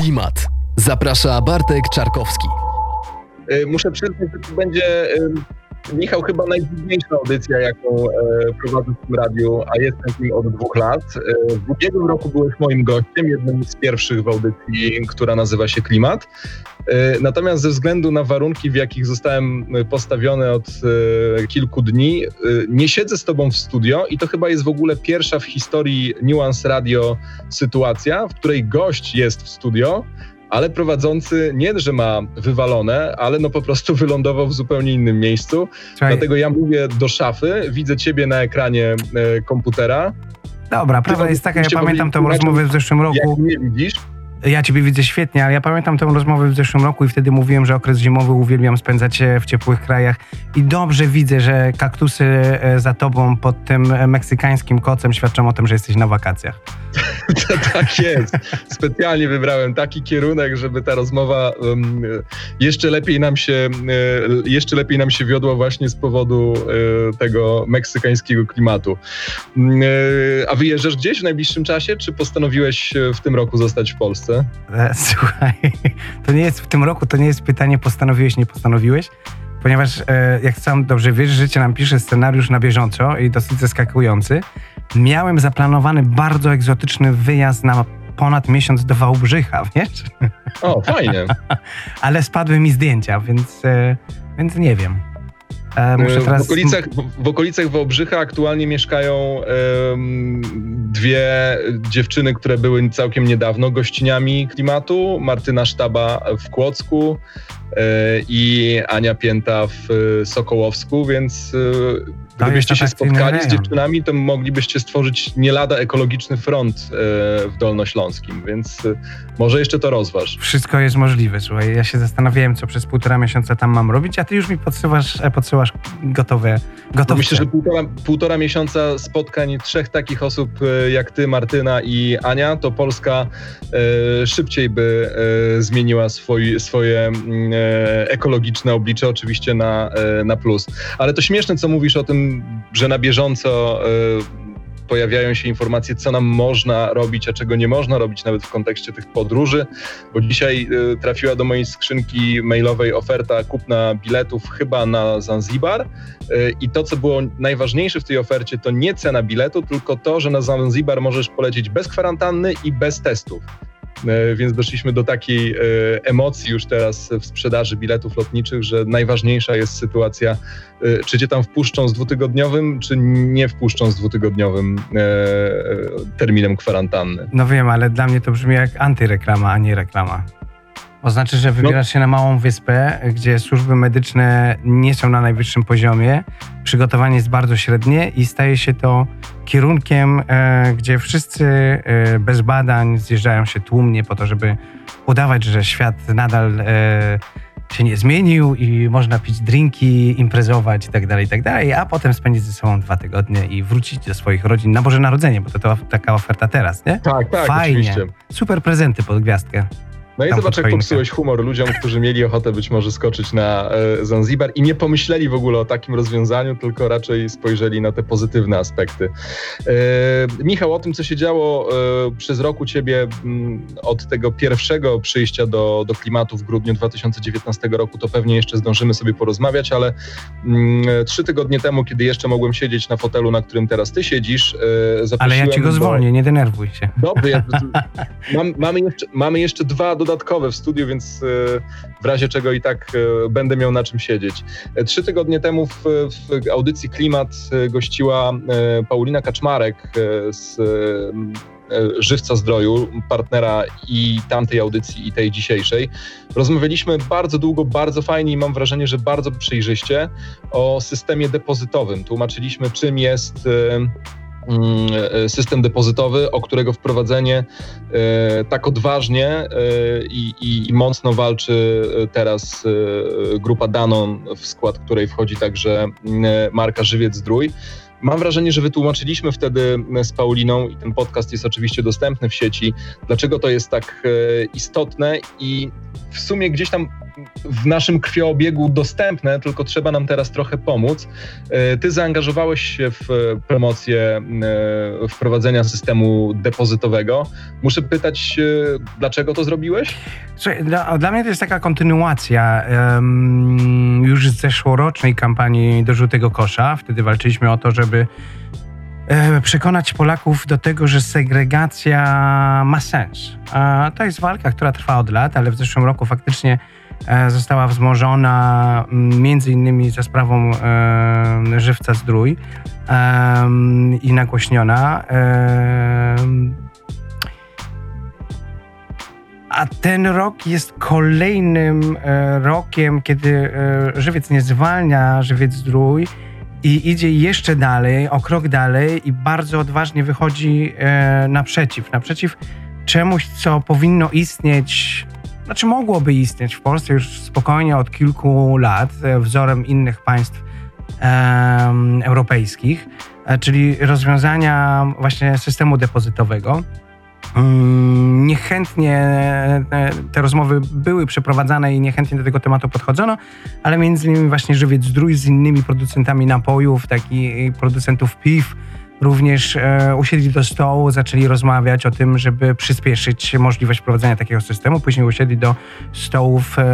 Klimat. Zaprasza Bartek Czarkowski. Y, muszę przyznać, że to będzie, Michał, chyba najdziwniejsza audycja, jaką e, prowadzę w tym radiu, a jestem w nim od dwóch lat. E, w ubiegłym roku byłeś moim gościem, jednym z pierwszych w audycji, która nazywa się Klimat. E, natomiast ze względu na warunki, w jakich zostałem postawiony od kilku dni, nie siedzę z tobą w studio i to chyba jest w ogóle pierwsza w historii Nuance Radio sytuacja, w której gość jest w studio, ale prowadzący nie, że ma wywalone, ale no po prostu wylądował w zupełnie innym miejscu. Słuchaj. Dlatego ja mówię do szafy, widzę ciebie na ekranie e, komputera. Dobra, prawda jest taka, ja pamiętam tę rozmowę w zeszłym roku. Jak mnie widzisz, ja ciebie widzę świetnie, ale ja pamiętam tę rozmowę w zeszłym roku i wtedy mówiłem, że okres zimowy uwielbiam spędzać w ciepłych krajach i dobrze widzę, że kaktusy e, za tobą pod tym meksykańskim kocem świadczą o tym, że jesteś na wakacjach. tak jest. Specjalnie wybrałem taki kierunek, żeby ta rozmowa um, jeszcze lepiej nam się e, jeszcze lepiej nam się wiodła właśnie z powodu e, tego meksykańskiego klimatu. Mm, a wyjeżdżasz gdzieś w najbliższym czasie, czy postanowiłeś w tym roku zostać w Polsce? Polsce? E, słuchaj, to nie jest w tym roku, to nie jest pytanie postanowiłeś, nie postanowiłeś, ponieważ e, jak sam dobrze wiesz, życie nam pisze scenariusz na bieżąco i dosyć zaskakujący. Miałem zaplanowany bardzo egzotyczny wyjazd na ponad miesiąc do Wałbrzycha, wiesz? O, fajnie. Ale spadły mi zdjęcia, więc, e, więc nie wiem. E, muszę teraz... w, okolicach, w okolicach Wałbrzycha aktualnie mieszkają dwie dziewczyny, które były całkiem niedawno gościniami klimatu. Martyna Sztaba w Kłodzku e, i Ania Pięta w Sokołowsku, więc e, Gdybyście się spotkali z dziewczynami, to moglibyście stworzyć nie lada ekologiczny front e, w Dolnośląskim, więc e, może jeszcze to rozważ. Wszystko jest możliwe, słuchaj. Ja się zastanawiałem, co przez półtora miesiąca tam mam robić, a ty już mi podsyłasz, e, podsyłasz gotowe, gotowe. Myślę, że półtora, półtora miesiąca spotkań trzech takich osób jak ty, Martyna i Ania, to Polska szybciej by zmieniła swoi, swoje mm, ekologiczne oblicze, oczywiście na, na plus. Ale to śmieszne, co mówisz o tym, że na bieżąco y, pojawiają się informacje, co nam można robić, a czego nie można robić, nawet w kontekście tych podróży, bo dzisiaj y, trafiła do mojej skrzynki mailowej oferta kupna biletów chyba na Zanzibar y, i to, co było najważniejsze w tej ofercie, to nie cena biletu, tylko to, że na Zanzibar możesz polecieć bez kwarantanny i bez testów. E, więc doszliśmy do takiej e, emocji już teraz w sprzedaży biletów lotniczych, że najważniejsza jest sytuacja, e, czy cię tam wpuszczą z dwutygodniowym, czy nie wpuszczą z dwutygodniowym terminem kwarantanny. No wiem, ale dla mnie to brzmi jak antyreklama, a nie reklama. Oznacza, że wybierasz no. się na małą wyspę, gdzie służby medyczne nie są na najwyższym poziomie, przygotowanie jest bardzo średnie i staje się to kierunkiem, e, gdzie wszyscy e, bez badań zjeżdżają się tłumnie po to, żeby udawać, że świat nadal e, się nie zmienił i można pić drinki, imprezować itd., tak itd., tak a potem spędzić ze sobą dwa tygodnie i wrócić do swoich rodzin na Boże Narodzenie, bo to, to taka oferta teraz, nie? Tak, tak, Fajnie. oczywiście. Super prezenty pod gwiazdkę. No i zobacz, jak popsułeś humor ludziom, którzy mieli ochotę być może skoczyć na e, Zanzibar i nie pomyśleli w ogóle o takim rozwiązaniu, tylko raczej spojrzeli na te pozytywne aspekty. E, Michał, o tym, co się działo e, przez rok u ciebie m, mm, od tego pierwszego przyjścia do, do klimatu w grudniu 2019 roku, to pewnie jeszcze zdążymy sobie porozmawiać, ale m, mm, trzy tygodnie temu, kiedy jeszcze mogłem siedzieć na fotelu, na którym teraz ty siedzisz, e, Ale ja ci go zwolnię, do... nie denerwuj się. Dobrze, ja, mam, mamy, jeszcze, mamy jeszcze dwa do dodatkowe w studiu, więc e, w razie czego i tak e, będę miał na czym siedzieć. E, trzy tygodnie temu w, w audycji Klimat gościła Paulina Kaczmarek z Żywca Zdroju, partnera i tamtej audycji, i tej dzisiejszej. Rozmawialiśmy bardzo długo, bardzo fajnie i mam wrażenie, że bardzo przejrzyście o systemie depozytowym. Tłumaczyliśmy, czym jest system depozytowy, o którego wprowadzenie e, tak odważnie e, i, i, i mocno walczy teraz grupa Danon, w skład której wchodzi także mm, marka Żywiec Zdrój. Mam wrażenie, że wytłumaczyliśmy wtedy z Pauliną, i ten podcast jest oczywiście dostępny w sieci, dlaczego to jest tak istotne i w sumie gdzieś tam w naszym krwioobiegu dostępne, tylko trzeba nam teraz trochę pomóc. E, ty zaangażowałeś się w promocję wprowadzenia systemu depozytowego. Muszę pytać, dlaczego to zrobiłeś? Dla, dla, mnie to jest taka kontynuacja um, już z zeszłorocznej kampanii do żółtego kosza. Wtedy walczyliśmy o to, żeby E, przekonać Polaków do tego, że segregacja ma sens. To jest walka, która trwa od lat, ale w zeszłym roku faktycznie e, została wzmożona między innymi za sprawą e, żywca zdrój i nagłośniona. A ten rok jest kolejnym rokiem, kiedy żywiec nie zwalnia żywiec zdrój, i idzie jeszcze dalej, o krok dalej i bardzo odważnie wychodzi e, naprzeciw. Naprzeciw czemuś, co powinno istnieć, znaczy mogłoby istnieć w Polsce już spokojnie od kilku lat, e, wzorem innych państw europejskich, e, czyli rozwiązania właśnie systemu depozytowego. Mm, niechętnie e, te rozmowy były przeprowadzane i niechętnie do tego tematu podchodzono, ale między innymi właśnie Żywiec Zdrój z innymi producentami napojów, takich producentów piw, również e, usiedli do stołu, zaczęli rozmawiać o tym, żeby przyspieszyć możliwość prowadzenia takiego systemu. Później usiedli do stołów e,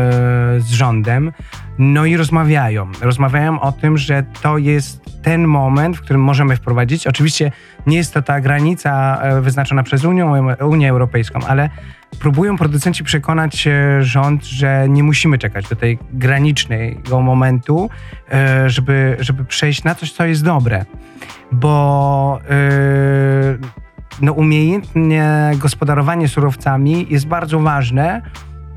z rządem. No i rozmawiają. Rozmawiają o tym, że to jest ten moment, w którym możemy wprowadzić. Oczywiście nie jest to ta granica e, wyznaczona przez Unię, Unię Europejską, ale próbują producenci przekonać rząd, że nie musimy czekać do tej granicznego momentu, e, żeby, żeby przejść na coś, co jest dobre. Bo e, no, umiejętne gospodarowanie surowcami jest bardzo ważne,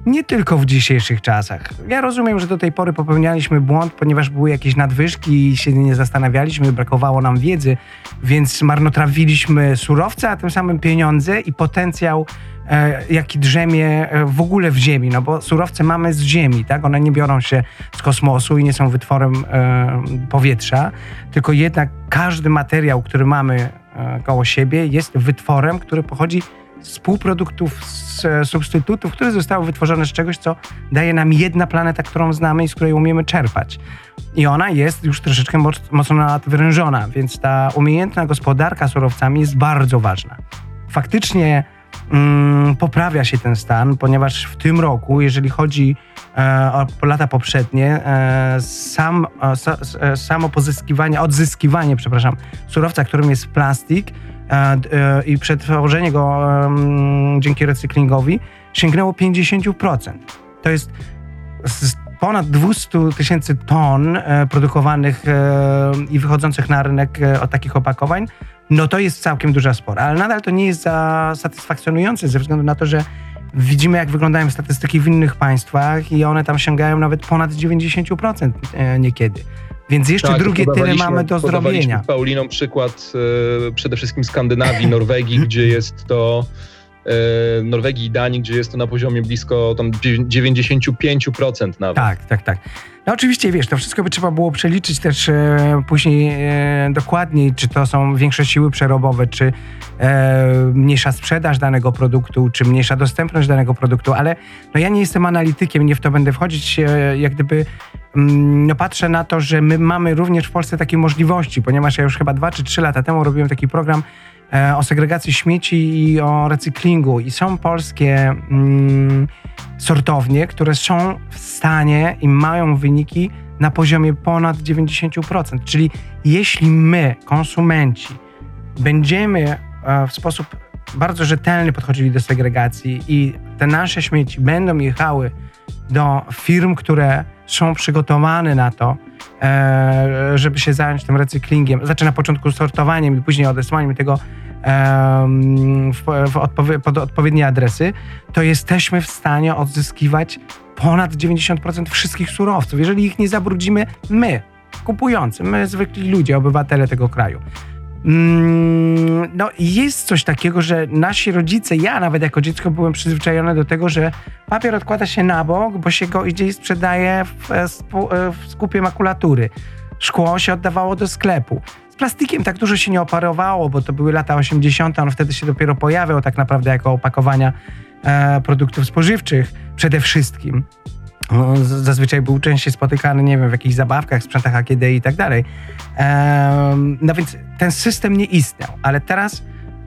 nie tylko w dzisiejszych czasach. Ja rozumiem, że do tej pory popełnialiśmy błąd, ponieważ były jakieś nadwyżki i się nie zastanawialiśmy, brakowało nam wiedzy, więc marnotrawiliśmy surowce, a tym samym pieniądze i potencjał, e, jaki drzemie e, w ogóle w ziemi, no bo surowce mamy z ziemi, tak? One nie biorą się z kosmosu i nie są wytworem e, powietrza, tylko jednak każdy materiał, który mamy e, koło siebie jest wytworem, który pochodzi z półproduktów, z substytutów, które zostały wytworzone z czegoś, co daje nam jedna planeta, którą znamy i z której umiemy czerpać. I ona jest już troszeczkę mocno nadwyrężona, więc ta umiejętna gospodarka surowcami jest bardzo ważna. Faktycznie mm, poprawia się ten stan, ponieważ w tym roku, jeżeli chodzi e, o lata poprzednie, e, sam, e, e samo pozyskiwanie, odzyskiwanie, przepraszam, surowca, którym jest plastik, i przetworzenie go dzięki recyklingowi sięgnęło 50%. To jest ponad 200 tysięcy ton e, produkowanych e, i wychodzących na rynek od takich opakowań, no to jest całkiem duża spora, ale nadal to nie jest za satysfakcjonujące ze względu na to, że widzimy jak wyglądają statystyki w innych państwach i one tam sięgają nawet ponad 90% niekiedy. Więc jeszcze tak, drugie tyle mamy do zrobienia. Pauliną przykład e, przede wszystkim Skandynawii, Norwegii, gdzie jest to Norwegii i Danii, gdzie jest to na poziomie blisko tam 95% nawet. Tak, tak, tak. No oczywiście, wiesz, to wszystko by trzeba było przeliczyć też e, później e, dokładniej, czy to są większe siły przerobowe, czy e, mniejsza sprzedaż danego produktu, czy mniejsza dostępność danego produktu, ale no ja nie jestem analitykiem, nie w to będę wchodzić, e, jak gdyby mm, no patrzę na to, że my mamy również w Polsce takie możliwości, ponieważ ja już chyba dwa czy trzy lata temu robiłem taki program o segregacji śmieci i o recyklingu i są polskie mm, sortownie, które są w stanie i mają wyniki na poziomie ponad 90%. Czyli jeśli my, konsumenci, będziemy e, w sposób bardzo rzetelny podchodzili do segregacji i te nasze śmieci będą jechały do firm, które są przygotowane na to, e, żeby się zająć tym recyklingiem, znaczy na początku sortowaniem i później odesłaniem tego w, w odpowie, pod odpowiednie adresy, to jesteśmy w stanie odzyskiwać ponad 90% wszystkich surowców, jeżeli ich nie zabrudzimy my, kupujący, my zwykli ludzie, obywatele tego kraju. Mm, no jest coś takiego, że nasi rodzice, ja nawet jako dziecko byłem przyzwyczajony do tego, że papier odkłada się na bok, bo się go idzie i sprzedaje w, w skupie makulatury. Szkło się oddawało do sklepu. Z plastikiem tak dużo się nie operowało, bo to były lata 80., on wtedy się dopiero pojawiał tak naprawdę jako opakowania e, produktów spożywczych przede wszystkim. No, zazwyczaj był częściej spotykany, nie wiem, w jakichś zabawkach, sprzętach AKD i tak dalej. No więc ten system nie istniał, ale teraz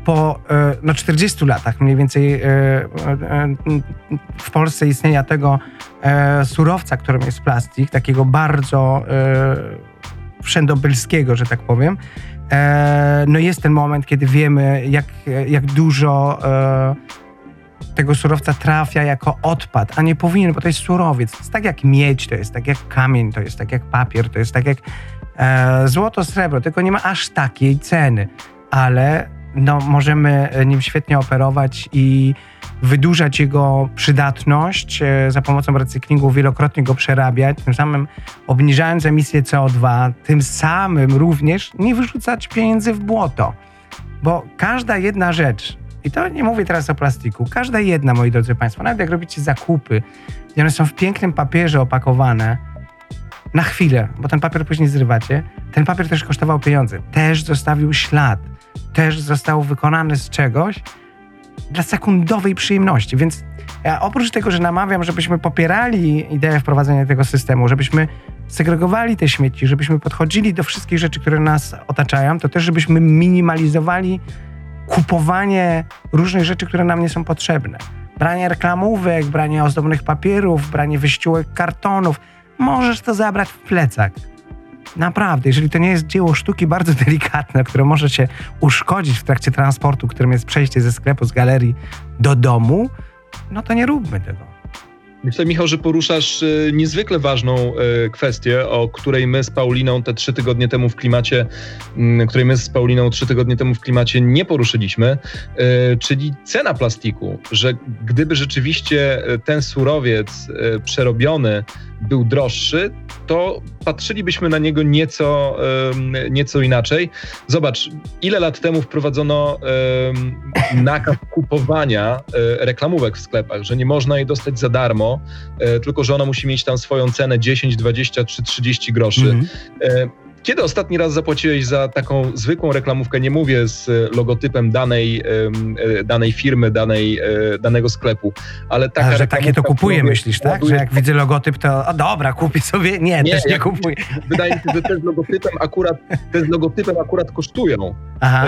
po e, no, 40 latach mniej więcej e, e, w Polsce istnienia tego surowca, którym jest plastik, takiego bardzo wszędobylskiego, że tak powiem, no jest ten moment, kiedy wiemy, jak, jak dużo tego surowca trafia jako odpad, a nie powinien, bo to jest surowiec. To jest tak jak miedź, to jest tak jak kamień, to jest tak jak papier, to jest tak jak e, złoto, srebro, tylko nie ma aż takiej ceny, ale no, możemy nim świetnie operować i wydłużać jego przydatność e, za pomocą recyklingu, wielokrotnie go przerabiać, tym samym obniżając emisję CO2, tym samym również nie wyrzucać pieniędzy w błoto. Bo każda jedna rzecz, i to nie mówię teraz o plastiku. Każda jedna, moi drodzy Państwo, nawet jak robicie zakupy, i one są w pięknym papierze opakowane, na chwilę, bo ten papier później zrywacie, ten papier też kosztował pieniądze, też zostawił ślad, też został wykonany z czegoś dla sekundowej przyjemności. Więc ja oprócz tego, że namawiam, żebyśmy popierali ideę wprowadzenia tego systemu, żebyśmy segregowali te śmieci, żebyśmy podchodzili do wszystkich rzeczy, które nas otaczają, to też żebyśmy minimalizowali kupowanie różnych rzeczy, które nam nie są potrzebne. Branie reklamówek, branie ozdobnych papierów, branie wyściółek kartonów. Możesz to zabrać w plecak. Naprawdę, jeżeli to nie jest dzieło sztuki bardzo delikatne, które może się uszkodzić w trakcie transportu, którym jest przejście ze sklepu, z galerii do domu, no to nie róbmy tego. Myślę, Michał, że poruszasz y, niezwykle ważną y, kwestię, o której my z Pauliną te trzy tygodnie temu w klimacie, mm, której my z Pauliną trzy tygodnie temu w klimacie nie poruszyliśmy, y, czyli cena plastiku, że gdyby rzeczywiście ten surowiec przerobiony był droższy, to patrzylibyśmy na niego nieco, nieco inaczej. Zobacz, ile lat temu wprowadzono nakaz kupowania e, reklamówek w sklepach, że nie można jej dostać za darmo, e, tylko że ona musi mieć tam swoją cenę 10, 20 czy 30 groszy. Mm -hmm. Kiedy ostatni raz zapłaciłeś za taką zwykłą reklamówkę, nie mówię z e, logotypem danej, e, danej firmy, danej, e, danego sklepu, ale taka A, że takie to kupuję, myślisz, tak? Że jak widzę logotyp, to o dobra, kupię sobie. Nie, nie też nie kupuję. Wydaje mi się, że te z logotypem akurat, te z logotypem akurat kosztują. Aha.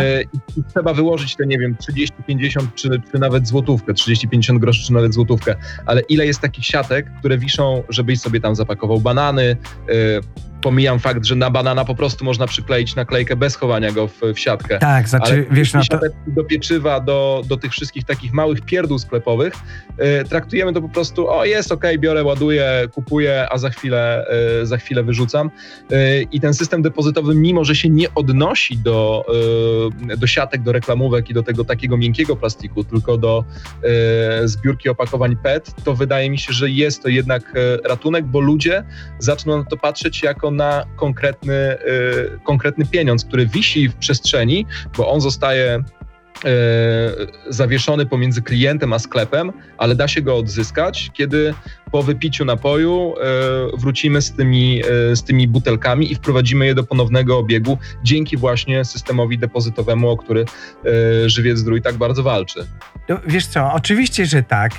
I trzeba wyłożyć te, nie wiem, 30, 50 czy, czy nawet złotówkę, 30, 50 groszy czy nawet złotówkę. Ale ile jest takich siatek, które wiszą, żebyś sobie tam zapakował banany, pomijam fakt, że na banana po prostu można przykleić naklejkę bez chowania go w, w siatkę. Tak, znaczy, Ale wiesz, no to... do pieczywa, do, do tych wszystkich takich małych pierdół sklepowych, y, traktujemy to po prostu, o jest, ok, biorę, ładuję, kupuję, a za chwilę, y, za chwilę wyrzucam. Y, I ten system depozytowy, mimo że się nie odnosi do, do siatek, do reklamówek i do tego takiego miękkiego plastiku, tylko do zbiórki opakowań PET, to wydaje mi się, że jest to jednak ratunek, bo ludzie zaczną na to patrzeć jako na konkretny, y, konkretny pieniądz, który wisi w przestrzeni, bo on zostaje zawieszony pomiędzy klientem a sklepem, ale da się go odzyskać, kiedy po wypiciu napoju y, wrócimy z tymi, z tymi butelkami i wprowadzimy je do ponownego obiegu dzięki właśnie systemowi depozytowemu, o który Żywiec Zdrój tak bardzo walczy. No, wiesz co, oczywiście, że tak.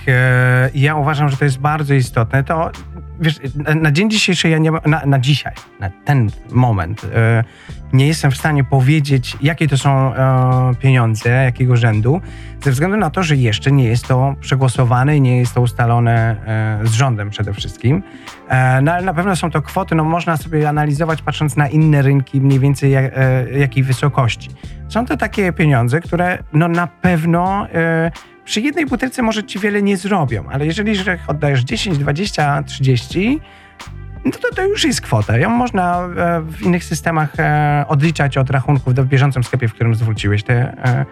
Ja uważam, że to jest bardzo istotne. To wiesz, na dzień dzisiejszy ja nie na, na dzisiaj, na ten moment e, nie jestem w stanie powiedzieć, jakie to są e, pieniądze, jakiego rzędu, ze względu na to, że jeszcze nie jest to przegłosowane i nie jest to ustalone e, z rządem przede wszystkim. no ale na pewno są to kwoty, no można sobie analizować patrząc na inne rynki mniej więcej jak, jakiej wysokości. Są to takie pieniądze, które no na pewno przy jednej butelce może ci wiele nie zrobią, ale jeżeli oddajesz 10, 20, 30, no to to już jest kwota. Ją można e, w innych systemach e, odliczać od rachunków w bieżącym sklepie, w którym zwróciłeś te, e,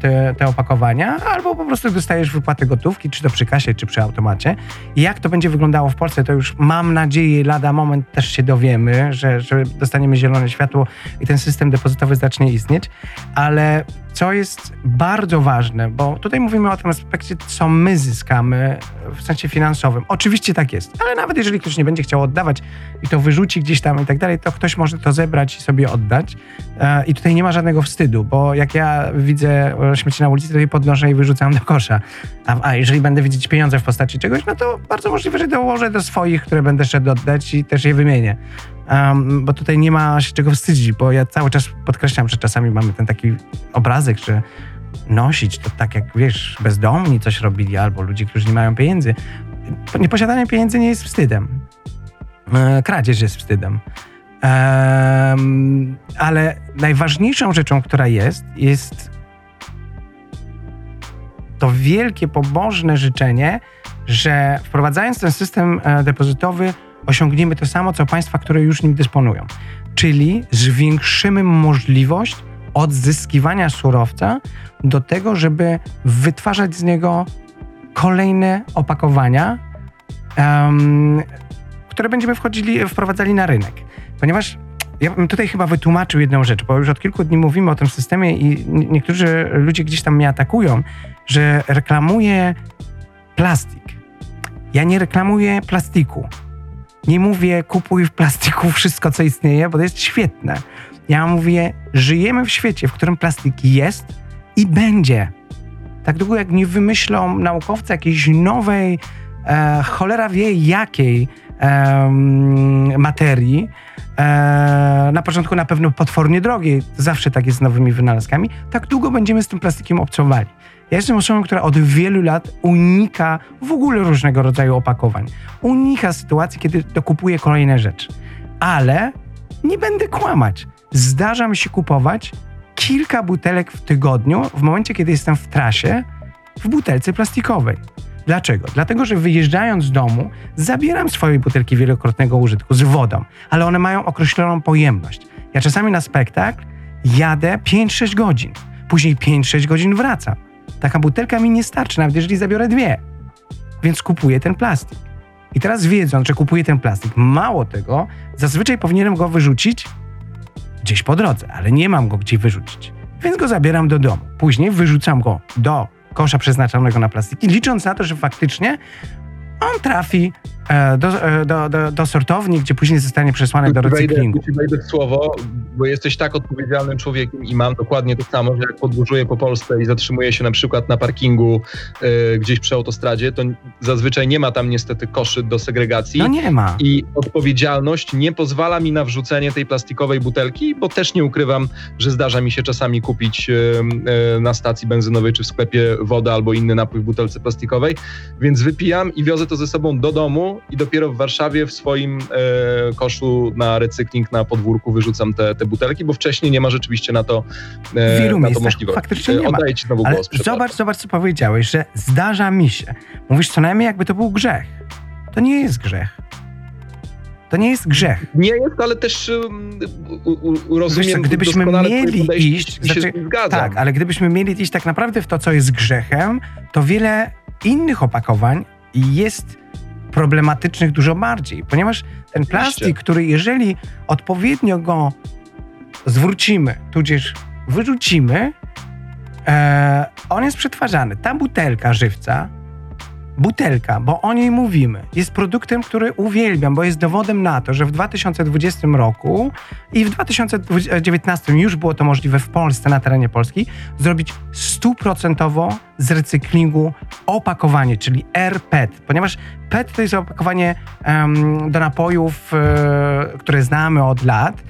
te, te opakowania, albo po prostu dostajesz wypłatę gotówki, czy to przy kasie, czy przy automacie. I jak to będzie wyglądało w Polsce, to już mam nadzieję, lada moment też się dowiemy, że, że dostaniemy zielone światło i ten system depozytowy zacznie istnieć, ale co jest bardzo ważne, bo tutaj mówimy o tym aspekcie, co my zyskamy w sensie finansowym. Oczywiście tak jest, ale nawet jeżeli ktoś nie będzie chciał oddawać i to wyrzuci gdzieś tam i tak dalej, to ktoś może to zebrać i sobie oddać. E, I tutaj nie ma żadnego wstydu, bo jak ja widzę śmieci na ulicy, to je podnoszę i wyrzucam do kosza. A, a jeżeli będę widzieć pieniądze w postaci czegoś, no to bardzo możliwe, że dołożę do swoich, które będę szedł oddać i też je wymienię. Um, bo tutaj nie ma się czego wstydzić, bo ja cały czas podkreślam, że czasami mamy ten taki obrazek, że nosić to tak jak, wiesz, bezdomni coś robili albo ludzie, którzy nie mają pieniędzy. Nieposiadanie pieniędzy nie jest wstydem. E, kradzież jest wstydem. Um, ale najważniejszą rzeczą, która jest, jest to wielkie, pobożne życzenie, że wprowadzając ten system e, depozytowy, osiągniemy to samo, co państwa, które już nim dysponują. Czyli zwiększymy możliwość odzyskiwania surowca do tego, żeby wytwarzać z niego kolejne opakowania, um, które będziemy wchodzili, wprowadzali na rynek. Ponieważ ja bym tutaj chyba wytłumaczył jedną rzecz, bo już od kilku dni mówimy o tym systemie i niektórzy ludzie gdzieś tam mnie atakują, że reklamuję plastik. Ja nie reklamuję plastiku. Nie mówię kupuj w plastiku wszystko, co istnieje, bo to jest świetne. Ja mówię, żyjemy w świecie, w którym plastik jest i będzie. Tak długo jak nie wymyślą naukowcy jakiejś nowej, e, cholera wie jakiej e, materii, e, na początku na pewno potwornie drogiej, zawsze tak jest z nowymi wynalazkami, tak długo będziemy z tym plastikiem obcowali. Ja jestem osobą, która od wielu lat unika w ogóle różnego rodzaju opakowań. Unika sytuacji, kiedy dokupuje kolejne rzeczy. Ale nie będę kłamać. Zdarza mi się kupować kilka butelek w tygodniu w momencie, kiedy jestem w trasie w butelce plastikowej. Dlaczego? Dlatego, że wyjeżdżając z domu, zabieram swoje butelki wielokrotnego użytku z wodą, ale one mają określoną pojemność. Ja czasami na spektakl jadę 5-6 godzin, później 5-6 godzin wracam. Taka butelka mi nie starczy, nawet jeżeli zabiorę dwie. Więc kupuję ten plastik. I teraz wiedząc, że kupuję ten plastik, mało tego, zazwyczaj powinienem go wyrzucić gdzieś po drodze, ale nie mam go gdzie wyrzucić. Więc go zabieram do domu. Później wyrzucam go do kosza przeznaczonego na plastiki, licząc na to, że faktycznie on trafi do, e, do, do, do, sortowni, gdzie później zostanie przesłany do recyklingu. Wejdę, wejdę w słowo, bo jesteś tak odpowiedzialnym człowiekiem i mam dokładnie to samo, że jak podróżuję po Polsce i zatrzymuję się na przykład na parkingu y, gdzieś przy autostradzie, to zazwyczaj nie ma tam niestety koszy do segregacji. No nie ma. I odpowiedzialność nie pozwala mi na wrzucenie tej plastikowej butelki, bo też nie ukrywam, że zdarza mi się czasami kupić y, y, na stacji benzynowej czy w sklepie wodę albo inny napój w butelce plastikowej, więc wypijam i wiozę to ze sobą do domu i dopiero w Warszawie w swoim koszu na recykling na podwórku wyrzucam te, te butelki, bo wcześniej nie ma rzeczywiście na to, e, Wielu na to możliwości. Faktycznie nie Oddaję ci znowu Ale głos. Zobacz, zobacz, co powiedziałeś, że zdarza mi się. Mówisz co najmniej, jakby to był grzech. To nie jest grzech. To nie jest grzech. Nie jest, ale też um, rozumiem Wiesz, gdybyśmy mieli iść, znaczy, tak, ale gdybyśmy mieli iść tak naprawdę w to, co jest grzechem, to wiele innych opakowań jest problematycznych dużo bardziej, ponieważ ten plastik, który jeżeli odpowiednio go zwrócimy, tudzież wyrzucimy, e, on jest przetwarzany. Ta butelka żywca, butelka, bo o niej mówimy, jest produktem, który uwielbiam, bo jest dowodem na to, że w 2020 roku i w 2019 już było to możliwe w Polsce, na terenie Polski, zrobić stuprocentowo z recyklingu opakowanie, czyli RPET, ponieważ PET to jest opakowanie um, do napojów, e, które znamy od lat,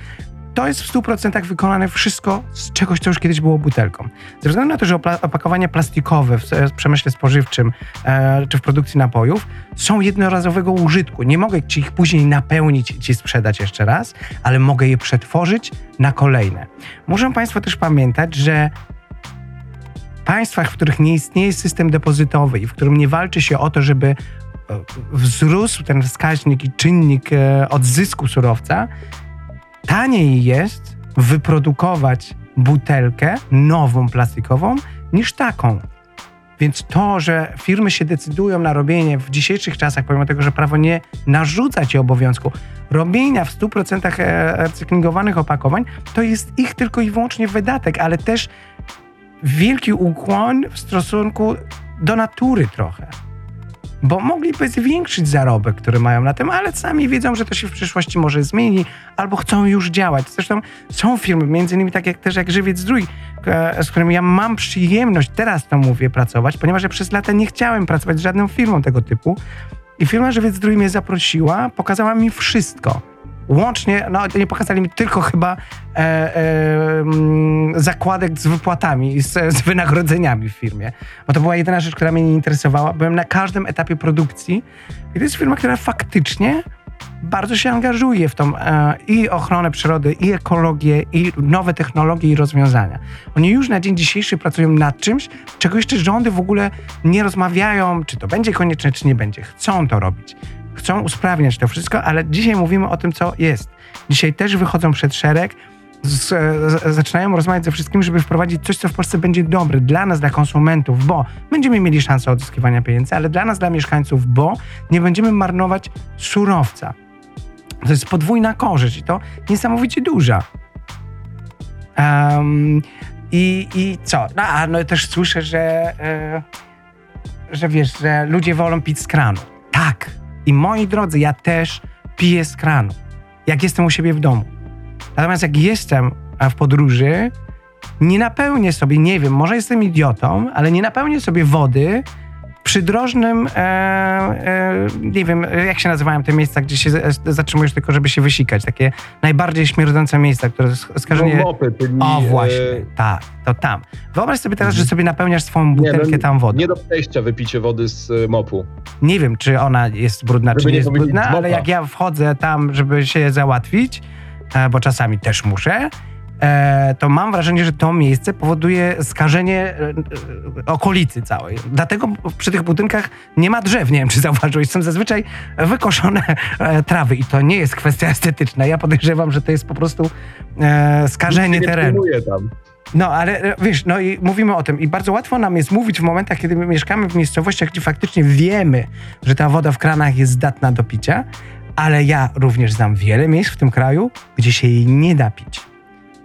to jest w 100% wykonane wszystko z czegoś, co już kiedyś było butelką. Ze względu na to, że opakowania plastikowe w przemyśle spożywczym e, czy w produkcji napojów są jednorazowego użytku. Nie mogę ci ich później napełnić i ci sprzedać jeszcze raz, ale mogę je przetworzyć na kolejne. Muszą Państwo też pamiętać, że w państwach, w których nie istnieje system depozytowy i w którym nie walczy się o to, żeby e, wzrósł ten wskaźnik i czynnik e, odzysku surowca, taniej jest wyprodukować butelkę nową plastikową niż taką. Więc to, że firmy się decydują na robienie w dzisiejszych czasach, pomimo tego, że prawo nie narzuca ci obowiązku robienia w 100% e, recyklingowanych opakowań, to jest ich tylko i wyłącznie wydatek, ale też wielki ukłon w stosunku do natury trochę. Bo mogliby zwiększyć zarobek, który mają na tym, ale sami wiedzą, że to się w przyszłości może zmieni, albo chcą już działać. Zresztą są firmy, między innymi tak jak też jak Żywiec Zdrój, e, z którymi ja mam przyjemność, teraz to mówię, pracować, ponieważ ja przez lata nie chciałem pracować z żadną firmą tego typu. I firma Żywiec Zdrój mnie zaprosiła, pokazała mi wszystko Łącznie, no nie pokazali mi tylko chyba e, e, mm, zakładek z wypłatami i z, z, wynagrodzeniami w firmie. Bo to była jedyna rzecz, która mnie nie interesowała. Byłem na każdym etapie produkcji i to jest firma, która faktycznie bardzo się angażuje w tą e, i ochronę przyrody, i ekologię, i nowe technologie i rozwiązania. Oni już na dzień dzisiejszy pracują nad czymś, czego jeszcze rządy w ogóle nie rozmawiają, czy to będzie konieczne, czy nie będzie. Chcą to robić chcą usprawniać to wszystko, ale dzisiaj mówimy o tym, co jest. Dzisiaj też wychodzą przed szereg, z, z, zaczynają rozmawiać ze wszystkimi, żeby wprowadzić coś, co w Polsce będzie dobre dla nas, dla konsumentów, bo będziemy mieli szansę odzyskiwania pieniędzy, ale dla nas, dla mieszkańców, bo nie będziemy marnować surowca. To jest podwójna korzyść i to niesamowicie duża. Um, i, I co? No, a no też słyszę, że, e, że wiesz, że ludzie wolą pić z kranu. Tak, i moi drodzy, ja też piję z kranu, jak jestem u siebie w domu. Natomiast jak jestem w podróży, nie napełnię sobie, nie wiem, może jestem idiotą, ale nie napełnię sobie wody przydrożnym, e, e, nie wiem, jak się nazywają te miejsca, gdzie się zatrzymujesz tylko, żeby się wysikać. Takie najbardziej śmierdzące miejsca, które skażenie... No, mopy, czyli, o, właśnie, e... tak, to tam. Wyobraź sobie teraz, że sobie napełniasz swoją butelkę nie, no, tam wodą. Nie do przejścia wypicie wody z e, mopu. Nie wiem, czy ona jest brudna, żeby czy nie jest brudna, ale jak ja wchodzę tam, żeby się załatwić, e, bo czasami też muszę, E, to mam wrażenie, że to miejsce powoduje skażenie e, e, okolicy całej. Dlatego przy tych budynkach nie ma drzew. Nie wiem, czy zauważyłeś. Są zazwyczaj wykoszone trawy i to nie jest kwestia estetyczna. Ja podejrzewam, że to jest po prostu skażenie terenu. No, ale wiesz, no i mówimy o tym. I bardzo łatwo nam jest mówić w momentach, kiedy my mieszkamy w miejscowościach, gdzie faktycznie wiemy, że ta woda w kranach jest zdatna do picia, ale ja również znam wiele miejsc w tym kraju, gdzie się jej nie da pić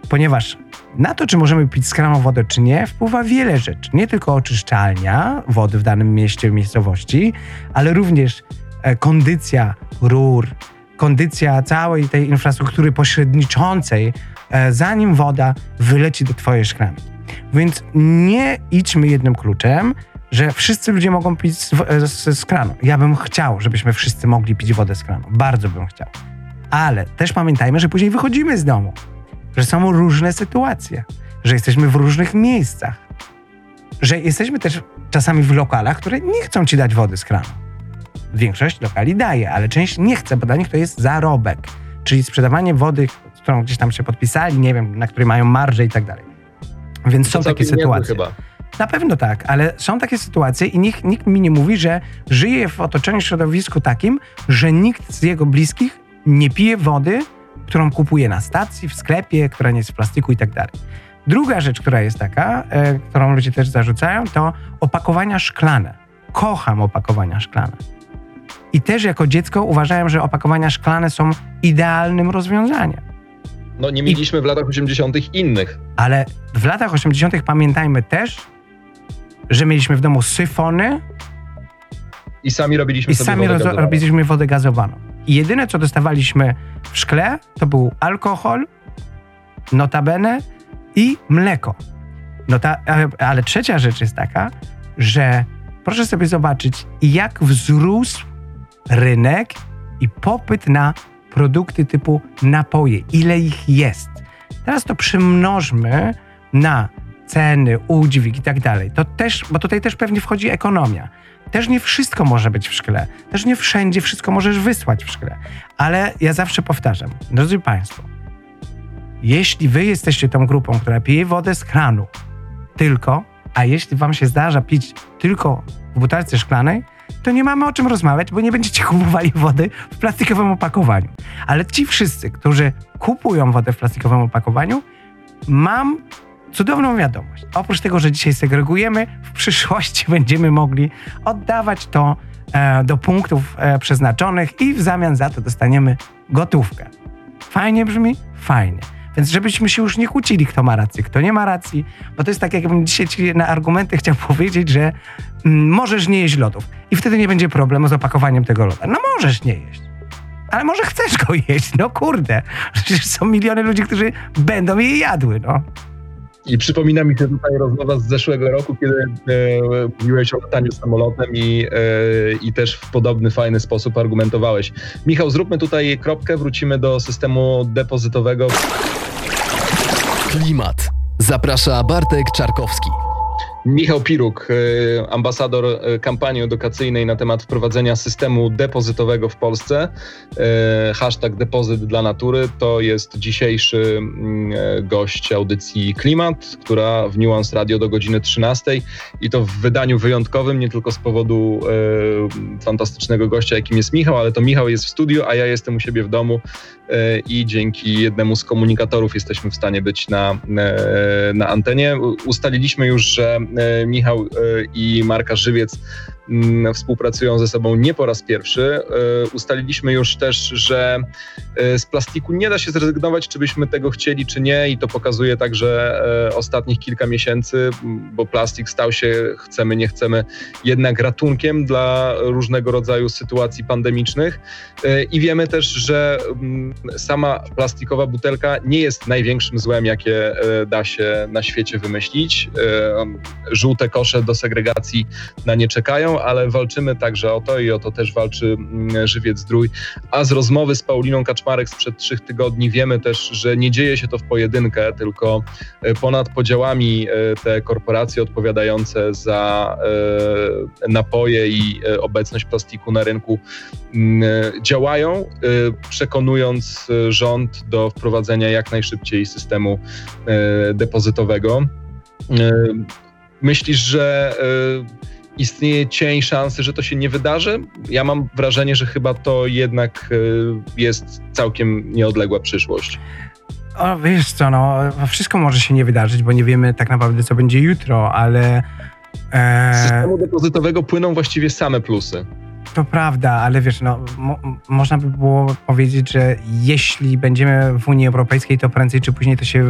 ponieważ na to, czy możemy pić z kranu wodę, czy nie, wpływa wiele rzeczy. Nie tylko oczyszczalnia wody w danym mieście, miejscowości, ale również e, kondycja rur, kondycja całej tej infrastruktury pośredniczącej, e, zanim woda wyleci do twojej szklanki. Więc nie idźmy jednym kluczem, że wszyscy ludzie mogą pić z, e, kranu. Ja bym chciał, żebyśmy wszyscy mogli pić wodę z kranu. Bardzo bym chciał. Ale też pamiętajmy, że później wychodzimy z domu że są różne sytuacje, że jesteśmy w różnych miejscach, że jesteśmy też czasami w lokalach, które nie chcą ci dać wody z kranu. Większość lokali daje, ale część nie chce, bo dla nich to jest zarobek, czyli sprzedawanie wody, z którą gdzieś tam się podpisali, nie wiem, na której mają marże i tak dalej. Więc są takie sytuacje. Chyba. Na pewno tak, ale są takie sytuacje i nikt, nikt mi nie mówi, że żyje w otoczeniu środowisku takim, że nikt z jego bliskich nie pije wody którą kupuję na stacji, w sklepie, która nie jest w plastiku i tak dalej. Druga rzecz, która jest taka, e, którą ludzie też zarzucają, to opakowania szklane. Kocham opakowania szklane. I też jako dziecko uważałem, że opakowania szklane są idealnym rozwiązaniem. No nie mieliśmy I, w latach 80. innych. Ale w latach 80. pamiętajmy też, że mieliśmy w domu syfony. I sami robiliśmy I sami wodę robiliśmy wodę gazowaną. I jedyne, co dostawaliśmy w szkle, to był alkohol, notabene i mleko. No ta, ale trzecia rzecz jest taka, że proszę sobie zobaczyć, jak wzrósł rynek i popyt na produkty typu napoje, ile ich jest. Teraz to przymnożmy na ceny, udźwig i tak dalej. To też, bo tutaj też pewnie wchodzi ekonomia. Też nie wszystko może być w szkle. Też nie wszędzie wszystko możesz wysłać w szkle. Ale ja zawsze powtarzam, drodzy Państwo, jeśli Wy jesteście tą grupą, która pije wodę z kranu tylko, a jeśli Wam się zdarza pić tylko w butelce szklanej, to nie mamy o czym rozmawiać, bo nie będziecie kupowali wody w plastikowym opakowaniu. Ale ci wszyscy, którzy kupują wodę w plastikowym opakowaniu, mam cudowną wiadomość. Oprócz tego, że dzisiaj segregujemy, w przyszłości będziemy mogli oddawać to e, do punktów e, przeznaczonych i w zamian za to dostaniemy gotówkę. Fajnie brzmi? Fajnie. Więc żebyśmy się już nie kłócili, kto ma rację, kto nie ma racji, bo to jest tak, jakbym dzisiaj ci na argumenty chciał powiedzieć, że mm, możesz nie jeść lodów i wtedy nie będzie problemu z opakowaniem tego loda. No możesz nie jeść. Ale może chcesz go jeść, no kurde. Przecież są miliony ludzi, którzy będą je jadły, no. I przypomina mi się tutaj rozmowa z zeszłego roku, kiedy e, mówiłeś o lataniu samolotem i, e, i też w podobny, fajny sposób argumentowałeś. Michał, zróbmy tutaj kropkę, wrócimy do systemu depozytowego. Klimat. Zaprasza Bartek Czarkowski. Michał Piruk, y, ambasador y, kampanii edukacyjnej na temat wprowadzenia systemu depozytowego w Polsce. Y, hashtag depozyt dla natury to jest dzisiejszy mm, gość audycji Klimat, która w Nuance Radio do godziny 13 i to w wydaniu wyjątkowym, nie tylko z powodu fantastycznego gościa, jakim jest Michał, ale to Michał jest w studiu, a ja jestem u siebie w domu i dzięki jednemu z komunikatorów jesteśmy w stanie być na, na antenie. Ustaliliśmy już, że E, Michał e, i Marka Żywiec współpracują ze sobą nie po raz pierwszy. E, ustaliliśmy już też, że e, z plastiku nie da się zrezygnować, czy byśmy tego chcieli, czy nie, i to pokazuje także e, ostatnich kilka miesięcy, bo plastik stał się, chcemy, nie chcemy, jednak ratunkiem dla różnego rodzaju sytuacji pandemicznych. I wiemy też, że sama plastikowa butelka nie jest największym złem, jakie da się na świecie wymyślić. Żółte kosze do segregacji na nie czekają ale walczymy także o to i o to też walczy mm, Żywiec Zdrój. A z rozmowy z Pauliną Kaczmarek sprzed trzech tygodni wiemy też, że nie dzieje się to w pojedynkę, tylko e, ponad podziałami e, te korporacje odpowiadające za e, napoje i obecność plastiku na rynku mm, działają, przekonując rząd do wprowadzenia jak najszybciej systemu depozytowego. Myślisz, że istnieje cień szansy, że to się nie wydarzy. Ja mam wrażenie, że chyba to jednak e, jest całkiem nieodległa przyszłość. O, wiesz co, no, wszystko może się nie wydarzyć, bo nie wiemy tak naprawdę, co będzie jutro, ale... E... Z systemu depozytowego płyną właściwie same plusy. To prawda, ale wiesz, no, mo można by było powiedzieć, że jeśli będziemy w Unii Europejskiej, to prędzej czy później to się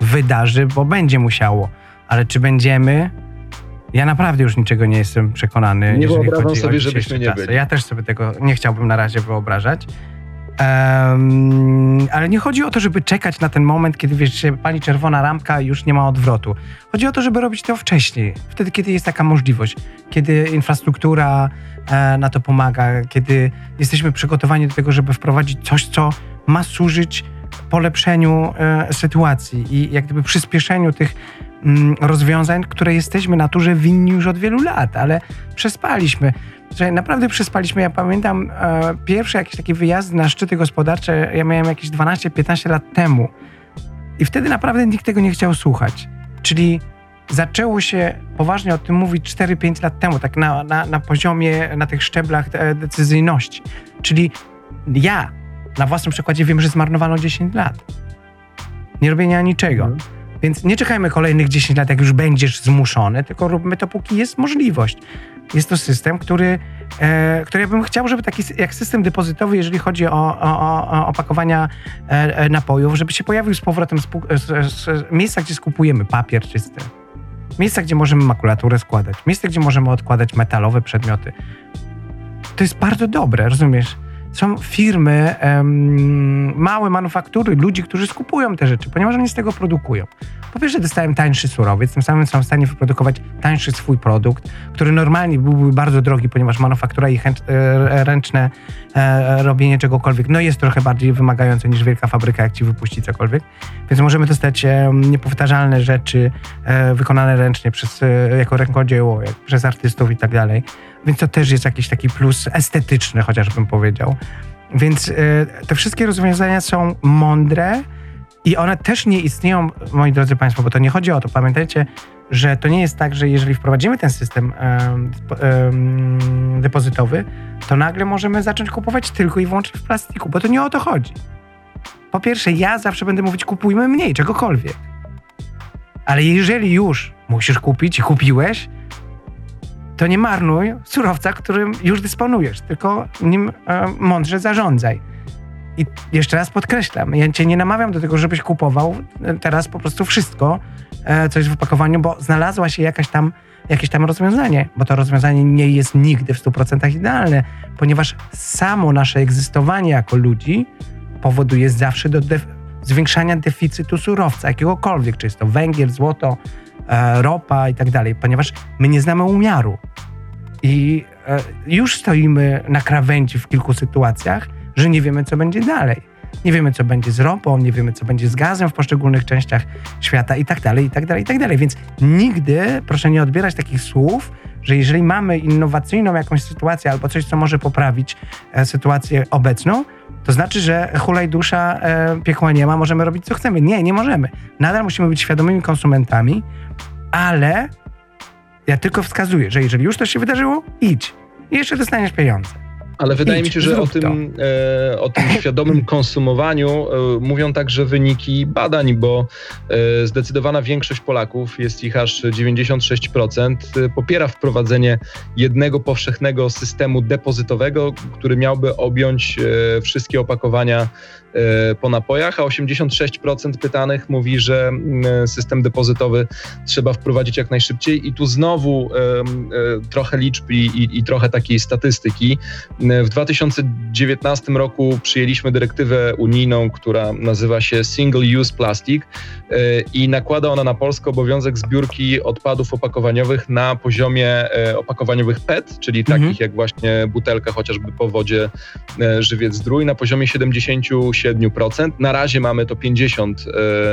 wydarzy, bo będzie musiało. Ale czy będziemy, ja naprawdę już niczego nie jestem przekonany. Nie wyobrażam sobie, żebyśmy nie byli. Ja też sobie tego nie chciałbym na razie wyobrażać. Um, ale nie chodzi o to, żeby czekać na ten moment, kiedy wiesz, pani czerwona ramka już nie ma odwrotu. Chodzi o to, żeby robić to wcześniej, wtedy, kiedy jest taka możliwość, kiedy infrastruktura e, na to pomaga, kiedy jesteśmy przygotowani do tego, żeby wprowadzić coś, co ma służyć polepszeniu e, sytuacji i jak gdyby przyspieszeniu tych rozwiązań, które jesteśmy naturze winni już od wielu lat, ale przespaliśmy. Naprawdę przespaliśmy. Ja pamiętam e, pierwsze jakieś takie wyjazdy na szczyty gospodarcze, ja miałem jakieś 12-15 lat temu. I wtedy naprawdę nikt tego nie chciał słuchać. Czyli zaczęło się poważnie o tym mówić 4-5 lat temu, tak na, na, na poziomie, na tych szczeblach decyzyjności. Czyli ja na własnym przykładzie wiem, że zmarnowano 10 lat. Nie robienia niczego. Więc nie czekajmy kolejnych 10 lat, jak już będziesz zmuszony, tylko róbmy to, póki jest możliwość. Jest to system, który, e, który ja bym chciał, żeby taki jak system depozytowy, jeżeli chodzi o, o, o opakowania e, e, napojów, żeby się pojawił z powrotem z, z, z miejsca, gdzie skupujemy papier czysty. Miejsca, gdzie możemy makulaturę składać. Miejsca, gdzie możemy odkładać metalowe przedmioty. To jest bardzo dobre, rozumiesz? Są firmy, małe manufaktury, ludzi, którzy skupują te rzeczy, ponieważ oni z tego produkują. Po pierwsze dostałem tańszy surowiec, tym samym są w stanie wyprodukować tańszy swój produkt, który normalnie byłby bardzo drogi, ponieważ manufaktura i chęć, e, ręczne e, robienie czegokolwiek no jest trochę bardziej wymagające niż wielka fabryka, jak ci wypuści cokolwiek. Więc możemy dostać e, niepowtarzalne rzeczy e, wykonane ręcznie przez, e, jako rękodzieło, jak, przez artystów i tak dalej. Więc to też jest jakiś taki plus estetyczny, chociażbym powiedział. Więc y, te wszystkie rozwiązania są mądre i one też nie istnieją, moi drodzy Państwo, bo to nie chodzi o to. Pamiętajcie, że to nie jest tak, że jeżeli wprowadzimy ten system depozytowy, to nagle możemy zacząć kupować tylko i wyłącznie w plastiku, bo to nie o to chodzi. Po pierwsze, ja zawsze będę mówić, kupujmy mniej czegokolwiek. Ale jeżeli już musisz kupić i kupiłeś, to nie marnuj surowca, którym już dysponujesz, tylko nim e, mądrze zarządzaj. I jeszcze raz podkreślam, ja cię nie namawiam do tego, żebyś kupował teraz po prostu wszystko, e, co jest w opakowaniu, bo znalazła się jakaś tam, jakieś tam rozwiązanie, bo to rozwiązanie nie jest nigdy w 100% idealne, ponieważ samo nasze egzystowanie jako ludzi powoduje zawsze do def zwiększania deficytu surowca, jakiegokolwiek, czy jest to węgiel, złoto, e, ropa i tak dalej, ponieważ my nie znamy umiaru. I e, już stoimy na krawędzi w kilku sytuacjach, że nie wiemy, co będzie dalej. Nie wiemy, co będzie z ropą, nie wiemy, co będzie z gazem w poszczególnych częściach świata i tak dalej, i tak dalej, i tak dalej. Więc nigdy proszę nie odbierać takich słów, że jeżeli mamy innowacyjną jakąś sytuację albo coś, co może poprawić e, sytuację obecną, to znaczy, że hulaj dusza, e, piekła nie ma, możemy robić co chcemy. Nie, nie możemy. Nadal musimy być świadomymi konsumentami, ale ja tylko wskazuję, że jeżeli już to się wydarzyło, idź i jeszcze dostaniesz pieniądze. Ale wydaje Idź, mi się, że o tym, e, o tym świadomym konsumowaniu e, mówią także wyniki badań, bo e, zdecydowana większość Polaków, jest ich aż 96%, e, popiera wprowadzenie jednego powszechnego systemu depozytowego, który miałby objąć e, wszystkie opakowania po napojach, a 86% pytanych mówi, że system depozytowy trzeba wprowadzić jak najszybciej. I tu znowu e, trochę liczb i, i trochę takiej statystyki. W 2019 roku przyjęliśmy dyrektywę unijną, która nazywa się Single Use Plastic e, i nakłada ona na Polskę obowiązek zbiórki odpadów opakowaniowych na poziomie opakowaniowych PET, czyli mhm. takich jak właśnie butelka chociażby po wodzie żywiec zdrój, na poziomie 77 7%. Na razie mamy to 50% e,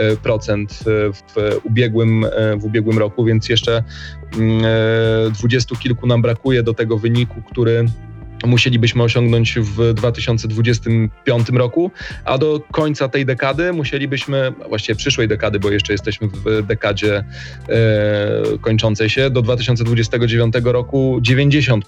e, w ubiegłym, e, w ubiegłym roku, więc jeszcze mm, dwudziestu kilku nam brakuje do tego wyniku, który musielibyśmy osiągnąć w 2025 roku, a do końca tej dekady musielibyśmy, właściwie przyszłej dekady, bo jeszcze jesteśmy w dekadzie e, kończącej się, do 2029 roku 90%.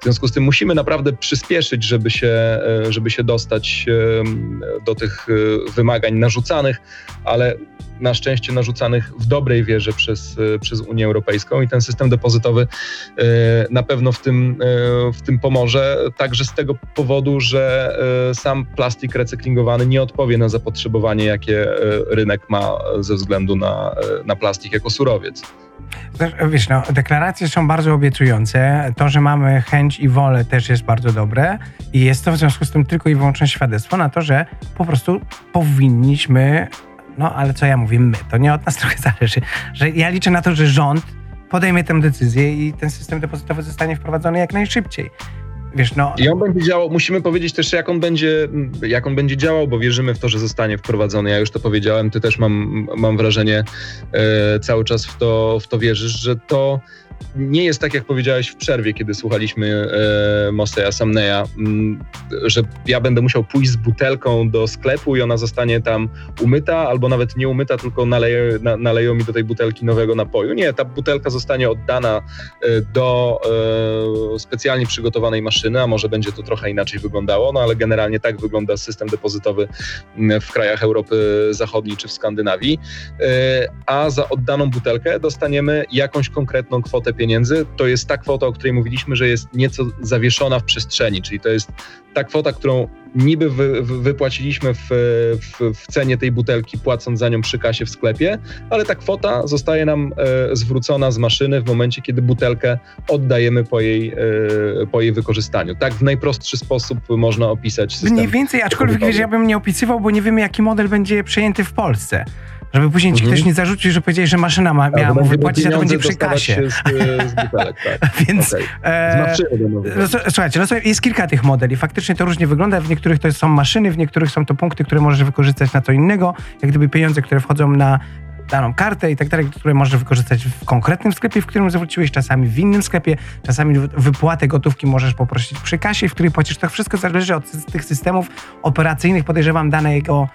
W związku z tym musimy naprawdę przyspieszyć, żeby się, e, żeby się dostać e, do tych e, wymagań narzucanych, ale na szczęście narzucanych w dobrej wierze przez, przez Unię Europejską i ten system depozytowy e, na pewno w tym, e, w tym pomoże, także z tego powodu, że sam plastik recyklingowany nie odpowie na zapotrzebowanie, jakie rynek ma ze względu na, na plastik jako surowiec. Wiesz, no, deklaracje są bardzo obiecujące. To, że mamy chęć i wolę też jest bardzo dobre i jest to w związku z tym tylko i wyłącznie świadectwo na to, że po prostu powinniśmy no ale co ja mówię, my, to nie od nas trochę zależy, że ja liczę na to, że rząd podejmie tę decyzję i ten system depozytowy zostanie wprowadzony jak najszybciej. Wiesz, no... I on będzie działał, musimy powiedzieć też, jak on, będzie, jak on będzie działał, bo wierzymy w to, że zostanie wprowadzony. Ja już to powiedziałem, ty też mam, mam wrażenie, e, cały czas w to, w to wierzysz, że to nie jest tak, jak powiedziałeś w przerwie, kiedy słuchaliśmy e, Moseja Samneya, mm, że ja będę musiał pójść z butelką do sklepu i ona zostanie tam umyta, albo nawet nie umyta, tylko naleje, na, naleją mi do tej butelki nowego napoju. Nie, ta butelka zostanie oddana e, do e, specjalnie przygotowanej maszyny, a może będzie to trochę inaczej wyglądało, no ale generalnie tak wygląda system depozytowy mm, w krajach Europy Zachodniej czy w Skandynawii. E, a za oddaną butelkę dostaniemy jakąś konkretną kwotę pieniędzy, to jest ta kwota, o której mówiliśmy, że jest nieco zawieszona w przestrzeni, czyli to jest ta kwota, którą niby wy, wypłaciliśmy w, w, w, cenie tej butelki, płacąc za nią przy kasie w sklepie, ale ta kwota zostaje nam e, zwrócona z maszyny w momencie, kiedy butelkę oddajemy po jej, e, po jej wykorzystaniu. Tak w najprostszy sposób można opisać system. Mniej więcej, aczkolwiek wiesz, ja bym nie opisywał, bo nie wiemy, jaki model będzie przejęty w Polsce. Żeby później ci mhm. ktoś nie zarzucił, że powiedziałeś, że maszyna ma, miała mu wypłacić, a to będzie przy kasie. Z, z butelek, tak. Więc okay. e, no, słuchajcie, no, jest kilka tych modeli. Faktycznie to różnie wygląda. W niektórych to są maszyny, w niektórych są to punkty, które możesz wykorzystać na co innego. Jak gdyby pieniądze, które wchodzą na daną kartę i tak dalej, które możesz wykorzystać w konkretnym sklepie, w którym zwróciłeś, czasami w innym sklepie, czasami wypłatę gotówki możesz poprosić przy kasie, w której płacisz. To wszystko zależy od tych systemów operacyjnych, podejrzewam, danego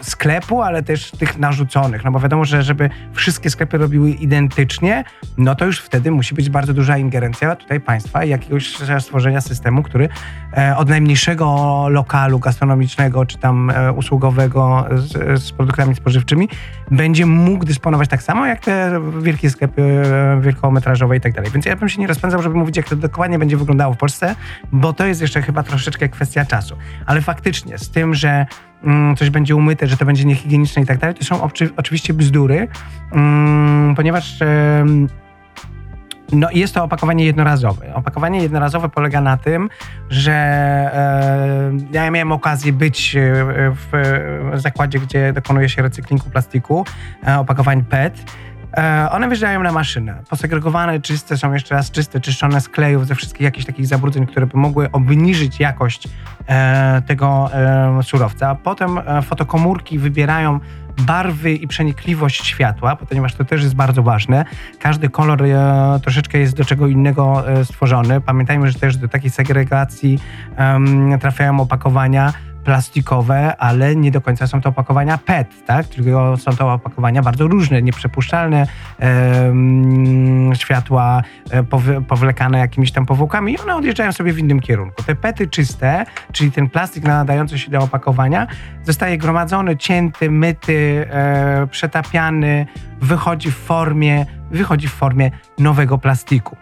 sklepu, ale też tych narzuconych. No bo wiadomo, że żeby wszystkie sklepy robiły identycznie, no to już wtedy musi być bardzo duża ingerencja tutaj państwa i jakiegoś stworzenia systemu, który e, od najmniejszego lokalu gastronomicznego czy tam e, usługowego z, z produktami spożywczymi będzie mógł dysponować tak samo jak te wielkie sklepy e, wielkometrażowe i tak dalej. Więc ja bym się nie rozpędzał, żeby mówić, jak to dokładnie będzie wyglądało w Polsce, bo to jest jeszcze chyba troszeczkę kwestia czasu. Ale faktycznie, z tym, że mm, coś będzie umyte, że to będzie niehigieniczne i tak dalej, to są oczy, oczywiście bzdury, mm, ponieważ no jest to opakowanie jednorazowe. Opakowanie jednorazowe polega na tym, że e, ja miałem okazję być e, w, w zakładzie, gdzie dokonuje się recyklingu plastiku, e, opakowań PET. E, one wjeżdżają na maszynę. Posegregowane, czyste, są jeszcze raz czyste, czyszczone z klejów, ze wszystkich jakichś takich zabrudzeń, które by mogły obniżyć jakość e, tego e, surowca. Potem e, fotokomórki wybierają barwy i przenikliwość światła, ponieważ to też jest bardzo ważne. Każdy kolor e, troszeczkę jest do czego innego e, stworzony. Pamiętajmy, że też do takiej segregacji trafiają opakowania plastikowe, ale nie do końca są to opakowania PET, tak? Tylko są to opakowania bardzo różne, nieprzepuszczalne, e, światła powlekane jakimiś tam powłokami i one odjeżdżają sobie w innym kierunku. Te PETy czyste, czyli ten plastik nadający się do opakowania, zostaje gromadzony, cięty, myty, e, przetapiany, wychodzi w formie, wychodzi w formie nowego plastiku.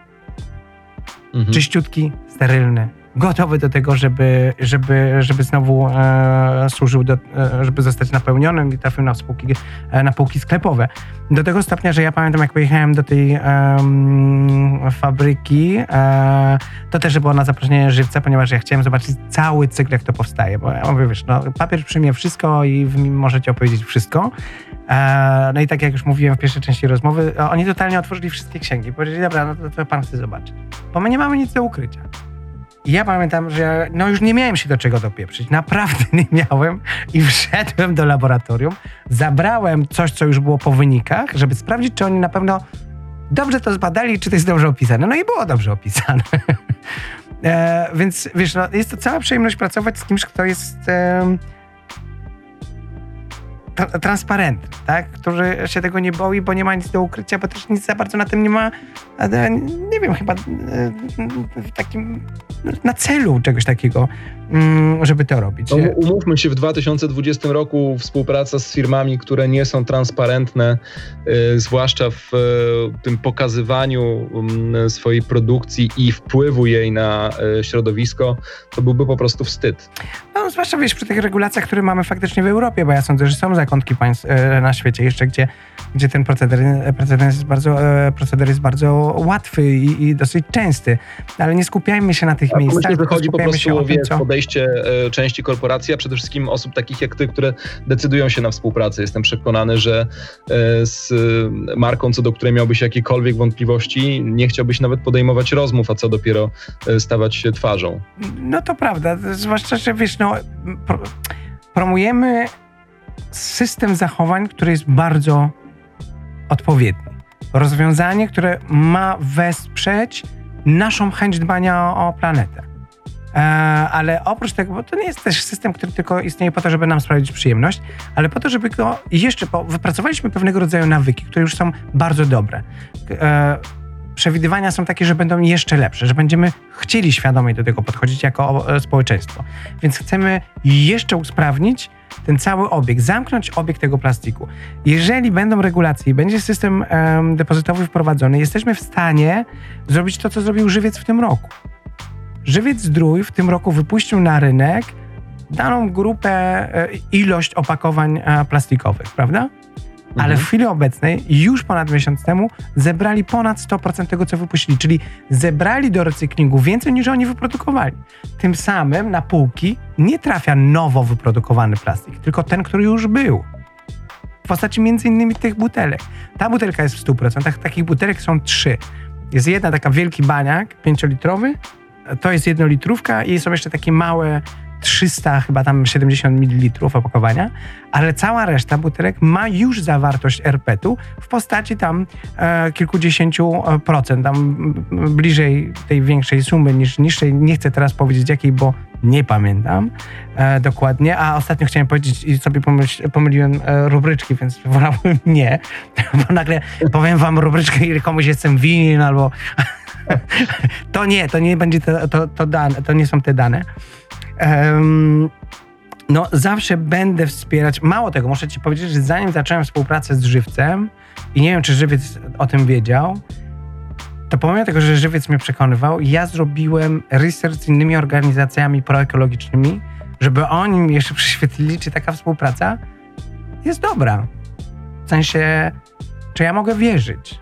Mhm. Czyściutki, sterylny, gotowy do tego, żeby, żeby, żeby znowu e, służył, do, e, żeby zostać napełnionym i trafił na, spółki, e, na półki sklepowe. Do tego stopnia, że ja pamiętam, jak pojechałem do tej fabryki, e, to też było na zaproszenie żywca, ponieważ ja chciałem zobaczyć cały cykl, jak to powstaje, bo ja mówię, wiesz, no, papier przyjmie wszystko i w nim możecie opowiedzieć wszystko. E, no i tak jak już mówiłem w pierwszej części rozmowy, oni totalnie otworzyli wszystkie księgi. Powiedzieli, dobra, no to, to pan chce zobaczyć. Bo my nie mamy nic do ukrycia. I ja pamiętam, że no już nie miałem się do czego dopieprzyć. Naprawdę nie miałem. I wszedłem do laboratorium, zabrałem coś, co już było po wynikach, żeby sprawdzić, czy oni na pewno dobrze to zbadali, czy to jest dobrze opisane. No i było dobrze opisane. e, więc wiesz, no, jest to cała przyjemność pracować z kimś, kto jest... E, transparentny, tak? który się tego nie boi, bo nie ma nic do ukrycia, bo też nic za bardzo na tym nie ma, wiem, chyba w takim, na celu czegoś takiego, mm, żeby to robić. No, umówmy się, w 2020 roku współpraca z firmami, które nie są transparentne, y, zwłaszcza w y, tym pokazywaniu y, swojej produkcji i wpływu jej na środowisko, to byłby po prostu wstyd. No, zwłaszcza wiesz, przy tych regulacjach, które mamy faktycznie w Europie, bo ja sądzę, że są zakątki państw e, na świecie jeszcze, gdzie, gdzie ten proceder, proceder, jest bardzo, e, proceder jest bardzo łatwy i, i dosyć częsty. Ale nie skupiajmy się na tych a miejscach. Myślę, że chodzi po prostu o, tym, co... podejście e, części korporacji, a przede wszystkim osób takich jak ty, które decydują się na współpracę. Jestem przekonany, że z marką, co do której miałbyś jakiekolwiek wątpliwości, nie chciałbyś nawet podejmować rozmów, a co dopiero stawać się twarzą. No to prawda, zwłaszcza, że wiesz, no, promujemy system zachowań, który jest bardzo odpowiedni. Rozwiązanie, które ma wesprzeć naszą chęć dbania o, planetę. E, ale oprócz tego, bo to nie jest też system, który tylko istnieje po to, żeby nam sprawić przyjemność, ale po to, żeby go jeszcze, bo wypracowaliśmy pewnego rodzaju nawyki, które już są bardzo dobre. E, przewidywania są takie, że będą jeszcze lepsze, że będziemy chcieli świadomie do tego podchodzić jako społeczeństwo. Więc chcemy jeszcze usprawnić ten cały obieg, zamknąć obieg tego plastiku. Jeżeli będą regulacje i będzie system um, depozytowy wprowadzony, jesteśmy w stanie zrobić to, co zrobił żywiec w tym roku. Żywiec Zdrój w tym roku wypuścił na rynek daną grupę, e, ilość opakowań e, plastikowych, prawda? Ale w mhm. chwili obecnej, już ponad miesiąc temu, zebrali ponad 100% tego, co wypuścili, czyli zebrali do recyklingu więcej niż oni wyprodukowali. Tym samym na półki nie trafia nowo wyprodukowany plastik, tylko ten, który już był. W postaci między innymi tych butelek. Ta butelka jest w 100%, takich butelek są trzy. Jest jedna taka wielki baniak, pięciolitrowy, to jest jednolitrówka i są jeszcze takie małe 300, chyba tam 70 ml opakowania, ale cała reszta butelek ma już zawartość RPET-u w postaci tam e, kilkudziesięciu e, procent, tam bliżej tej większej sumy niż niższej. Nie chcę teraz powiedzieć jakiej, bo nie pamiętam e, dokładnie, a ostatnio chciałem powiedzieć i sobie pomyśl, pomyliłem e, rubryczki, więc wolałbym nie, bo nagle powiem wam rubryczkę i komuś jestem winien albo to nie, to nie będzie to, to, to dane, to nie są te dane. Um, no zawsze będę wspierać. Mało tego, muszę ci powiedzieć, że zanim zacząłem współpracę z Żywcem i nie wiem, czy Żywiec o tym wiedział, to pomimo tego, że Żywiec mnie przekonywał, ja zrobiłem research z innymi organizacjami proekologicznymi, żeby oni mi jeszcze prześwietlili, czy taka współpraca jest dobra. W sensie, czy ja mogę wierzyć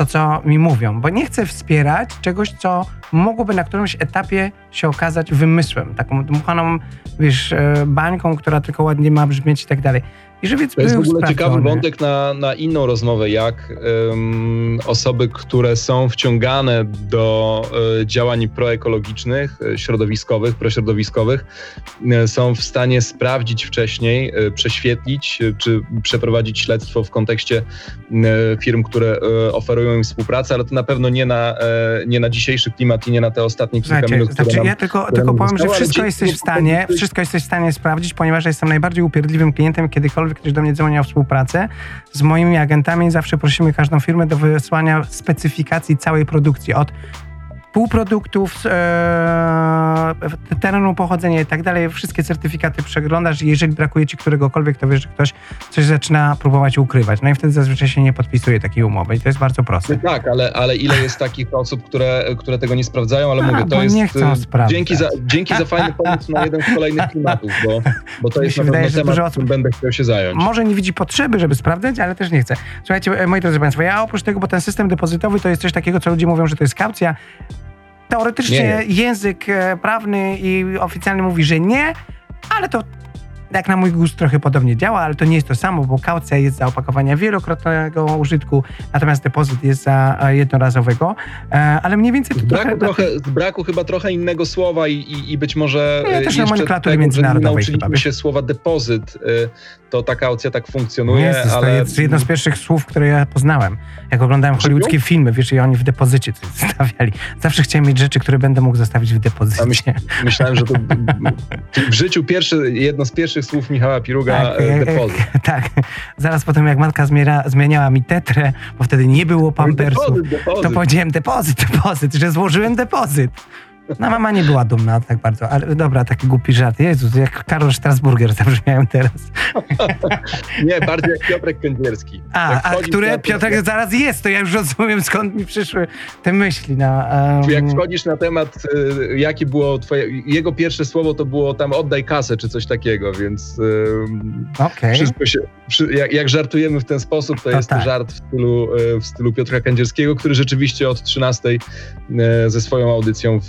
to, co mi mówią, bo nie chcę wspierać czegoś, co mogłoby na którymś etapie się okazać wymysłem, taką dmuchaną, wiesz, e, bańką, która tylko ładnie ma brzmieć i tak dalej. I żywiec To jest w ogóle ciekawy wątek na, na inną rozmowę, jak em, osoby, które są wciągane do e, działań proekologicznych, e, środowiskowych, prośrodowiskowych, e, są w stanie sprawdzić wcześniej, e, prześwietlić, czy przeprowadzić śledztwo w kontekście firm, które oferują im współpracę, ale to na pewno nie na, nie na dzisiejszy klimat i nie na te ostatnie kilka Słuchajcie, minut, które znaczy nam ja tylko, tylko powiem, że wszystko jesteś w stanie, że- wszystko jesteś w stanie sprawdzić, ponieważ jestem najbardziej upierdliwym klientem, kiedykolwiek ktoś do mnie dzwoni o współpracę. Z moimi agentami zawsze prosimy każdą firmę do wysłania specyfikacji całej produkcji, od półproduktów, e, terenu pochodzenia i tak dalej. Wszystkie certyfikaty przeglądasz i jeżeli brakuje ci któregokolwiek, to wiesz, że ktoś coś zaczyna próbować ukrywać. No i wtedy zazwyczaj się nie podpisuje takiej umowy i to jest bardzo proste. No tak, ale, ale ile jest takich osób, które, które tego nie sprawdzają, ale A, mówię, to jest. nie chcą y, sprawdzać. Dzięki za, dzięki za fajny pomysł na jeden z kolejnych klimatów, bo, bo to jest na wydaje, temat, dużo osób- będę chciał się zająć. może nie widzi potrzeby, żeby sprawdzać, ale też nie chce. Słuchajcie, moi drodzy Państwo, ja oprócz tego, bo ten system depozytowy to jest coś takiego, co ludzie mówią, że to jest kaucja. Teoretycznie Nie język e, prawny i oficjalny mówi, że nie, ale to jak na mój gust trochę podobnie działa, ale to nie jest to samo, bo kaucja jest za opakowania wielokrotnego użytku, natomiast depozyt jest za e, jednorazowego, E, ale mniej więcej to Z braku, trochę... trochę, z braku chyba trochę innego słowa i, i, i być może No ja y, też na jeszcze nomenklatury tego, międzynarodowej nauczyliśmy chyba, się słowa depozyt, to ta kaucja tak funkcjonuje, Jezus, ale... to jest jedno z pierwszych słów, które ja poznałem. Jak oglądałem hollywoodzkie filmy, wiesz, i oni w depozycie coś zostawiali. Zawsze chciałem mieć rzeczy, które będę mógł zostawić w depozycie. Myślałem, że to w życiu pierwszy, jedno z pierwszych słów Michała Piruga Tak, y, jak- depozyt. tak. Zaraz potem, jak matka zmienia, zmieniała mi tetrę, bo wtedy nie było pampersów, Depozyt, depozyt. to powiedziałem depozyt, depozyt, że złożyłem depozyt. No mama nie była dumna tak bardzo, ale dobra, taki głupi żart. Jezus, jak Karol Strasburger zabrzmiałem teraz. Nie, bardziej jak Piotrek Kędzierski. A, Jak a na- Piotrek zaraz jest, to ja już rozumiem, skąd mi przyszły te myśli. No, em, Jak wchodzisz na temat, y, jakie było twoje, jego pierwsze słowo to było tam oddaj kasę czy coś takiego, więc y, Okej. wszystko się, przy, jak, jak żartujemy w ten sposób, to To jest tak. żart w stylu, y, w stylu Piotra Kędzierskiego, który rzeczywiście od 13 y, ze swoją audycją w,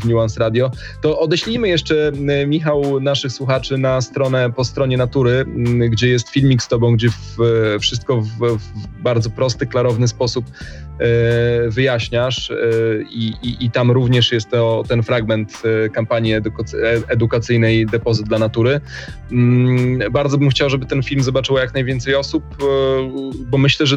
w Nuance Radio. To odeślijmy jeszcze, y, Michał, naszych słuchaczy na stronę, po stronie natury, y, gdzie jest filmik z tobą, gdzie w, wszystko w, w bardzo prosty, klarowny sposób wyjaśniasz e, i, i, i tam również jest to, ten fragment e, kampanii edukac- e- edukacyjnej Depozyt dla Natury. Mm, Bardzo bym chciał, żeby ten film zobaczyło jak najwięcej osób, e, bo myślę, że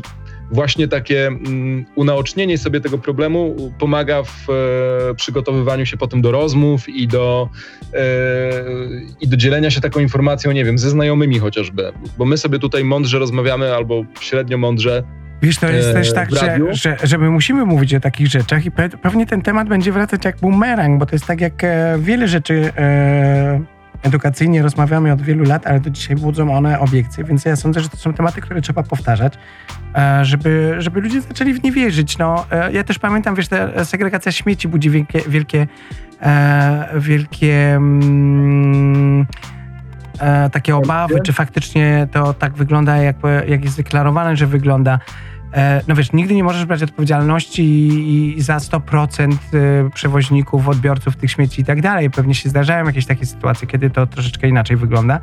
właśnie takie mm, unaocznienie sobie tego problemu pomaga w e, przygotowywaniu się potem do rozmów i do, e, i do dzielenia się taką informacją, nie wiem, ze znajomymi chociażby, bo my sobie tutaj mądrze rozmawiamy albo średnio mądrze, Wiesz, to jest e, też tak, że, że, że my musimy mówić o takich rzeczach i pe pewnie ten temat będzie wracać jak bumerang, bo to jest tak jak e, wiele rzeczy e, edukacyjnie rozmawiamy od wielu lat, ale do dzisiaj budzą one obiekcje, więc ja sądzę, że to są tematy, które trzeba powtarzać, e, żeby, żeby ludzie zaczęli w nie wierzyć. No, e, ja też pamiętam, wiesz, ta segregacja śmieci budzi wielkie, wielkie, e, wielkie mm, takie obawy, czy faktycznie to tak wygląda, jak, jak jest deklarowane, że wygląda. E, No wiesz, nigdy nie możesz brać odpowiedzialności za 100% e, przewoźników, odbiorców tych śmieci i tak dalej. Pewnie się zdarzają jakieś takie sytuacje, kiedy to troszeczkę inaczej wygląda.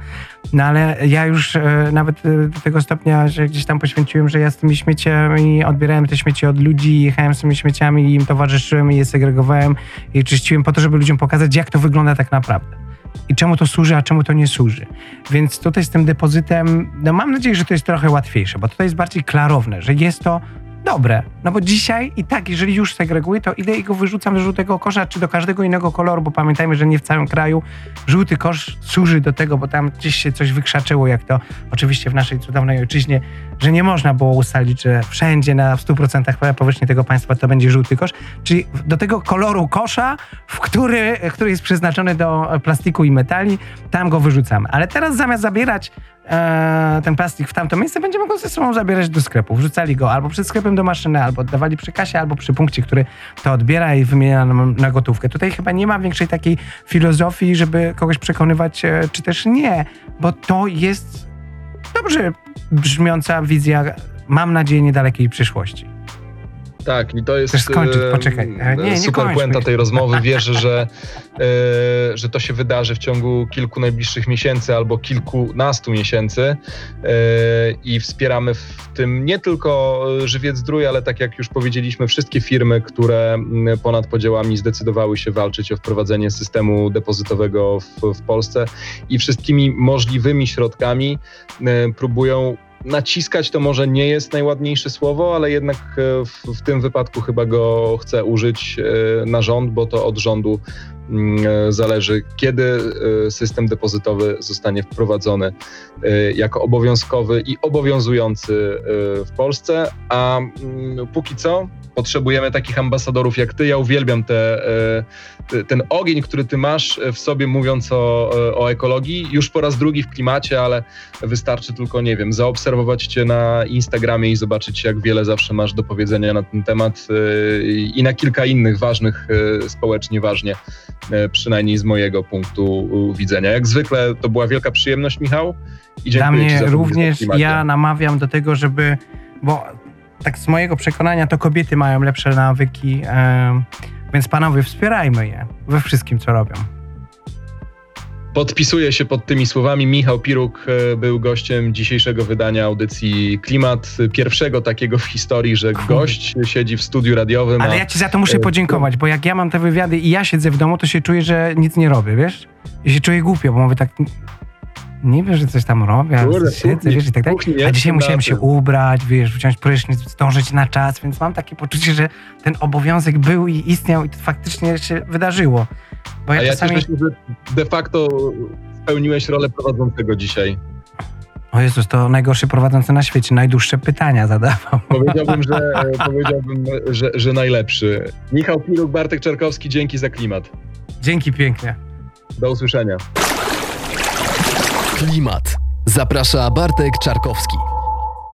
No ale ja już e, nawet do tego stopnia, że gdzieś tam poświęciłem, że ja z tymi śmieciami odbierałem te śmieci od ludzi, jechałem z tymi śmieciami i im towarzyszyłem i je segregowałem i czyściłem po to, żeby ludziom pokazać, jak to wygląda tak naprawdę. I czemu to służy, a czemu to nie służy. Więc tutaj z tym depozytem, no mam nadzieję, że to jest trochę łatwiejsze, bo tutaj jest bardziej klarowne, że jest to dobre. No bo dzisiaj i tak, jeżeli już segreguję, to idę i go wyrzucam do żółtego kosza, czy do każdego innego koloru, bo pamiętajmy, że nie w całym kraju żółty kosz służy do tego, bo tam gdzieś się coś wykrzaczyło, jak to oczywiście w naszej cudownej ojczyźnie że nie można było ustalić, że wszędzie na w 100% powierzchni tego państwa to będzie żółty kosz, czyli do tego koloru kosza, w który, który jest przeznaczony do plastiku i metali, tam go wyrzucamy. Ale teraz zamiast zabierać e, ten plastik w tamto miejsce, będziemy go ze sobą zabierać do sklepu. Wrzucali go albo przed sklepem do maszyny, albo oddawali przy kasie, albo przy punkcie, który to odbiera i wymienia na gotówkę. Tutaj chyba nie ma większej takiej filozofii, żeby kogoś przekonywać, e, czy też nie, bo to jest dobrze brzmiąca wizja, mam nadzieję, niedalekiej przyszłości. Tak, i to jest Chcesz skończyć? Poczekaj. E, nie, nie super puenta tej rozmowy. Wierzę, że, e, że to się wydarzy w ciągu kilku najbliższych miesięcy albo kilkunastu miesięcy e, i wspieramy w tym nie tylko Żywiec Zdrój, ale tak jak już powiedzieliśmy, wszystkie firmy, które m, ponad podziałami zdecydowały się walczyć o wprowadzenie systemu depozytowego w, w Polsce i wszystkimi możliwymi środkami próbują naciskać to może nie jest najładniejsze słowo, ale jednak e, w, w tym wypadku chyba go chcę użyć e, na rząd, bo to od rządu mm, e, zależy, kiedy system depozytowy zostanie wprowadzony jako obowiązkowy i obowiązujący w Polsce, a mm, póki co potrzebujemy takich ambasadorów jak ty. Ja uwielbiam te, e, te- ten ogień, który ty masz w sobie mówiąc o, o ekologii. Już po raz drugi w klimacie, ale wystarczy tylko, nie wiem, zaobserwować cię na Instagramie i zobaczyć, jak wiele zawsze masz do powiedzenia na ten temat e, i na kilka innych ważnych, e, społecznie ważnie, e, przynajmniej z mojego punktu e, widzenia. Jak zwykle to była wielka przyjemność, Michał. I Dla mnie również ja namawiam do tego, żeby, bo tak z mojego przekonania to kobiety mają lepsze nawyki, em, więc panowie wspierajmy je we wszystkim, co robią. Podpisuję się pod tymi słowami. Michał Piruk e, był gościem dzisiejszego wydania audycji Klimat. Pierwszego takiego w historii, że gość siedzi w studiu radiowym. Ale a ja ci za to muszę e, podziękować, bo jak ja mam te wywiady i ja siedzę w domu, to się czuję, że nic nie robię, wiesz? I się czuję głupio, bo mówię tak, nie wiesz, że coś tam robię, Kurde, siedzę, kuchni- wiesz, i tak dalej. A dzisiaj musiałem się ubrać, wiesz, wziąć prysznic, zdążyć na czas, więc mam takie poczucie, że ten obowiązek był i istniał i to faktycznie się wydarzyło. Bo ja A ja czasami... się, że de facto spełniłeś rolę prowadzącego dzisiaj. O Jezus, to najgorszy prowadzący na świecie, najdłuższe pytania zadawał. Powiedziałbym, że, powiedziałbym, że, że najlepszy. Michał Piruk, Bartek Czarkowski, dzięki za klimat. Dzięki pięknie. Do usłyszenia. Klimat. Zaprasza Bartek Czarkowski.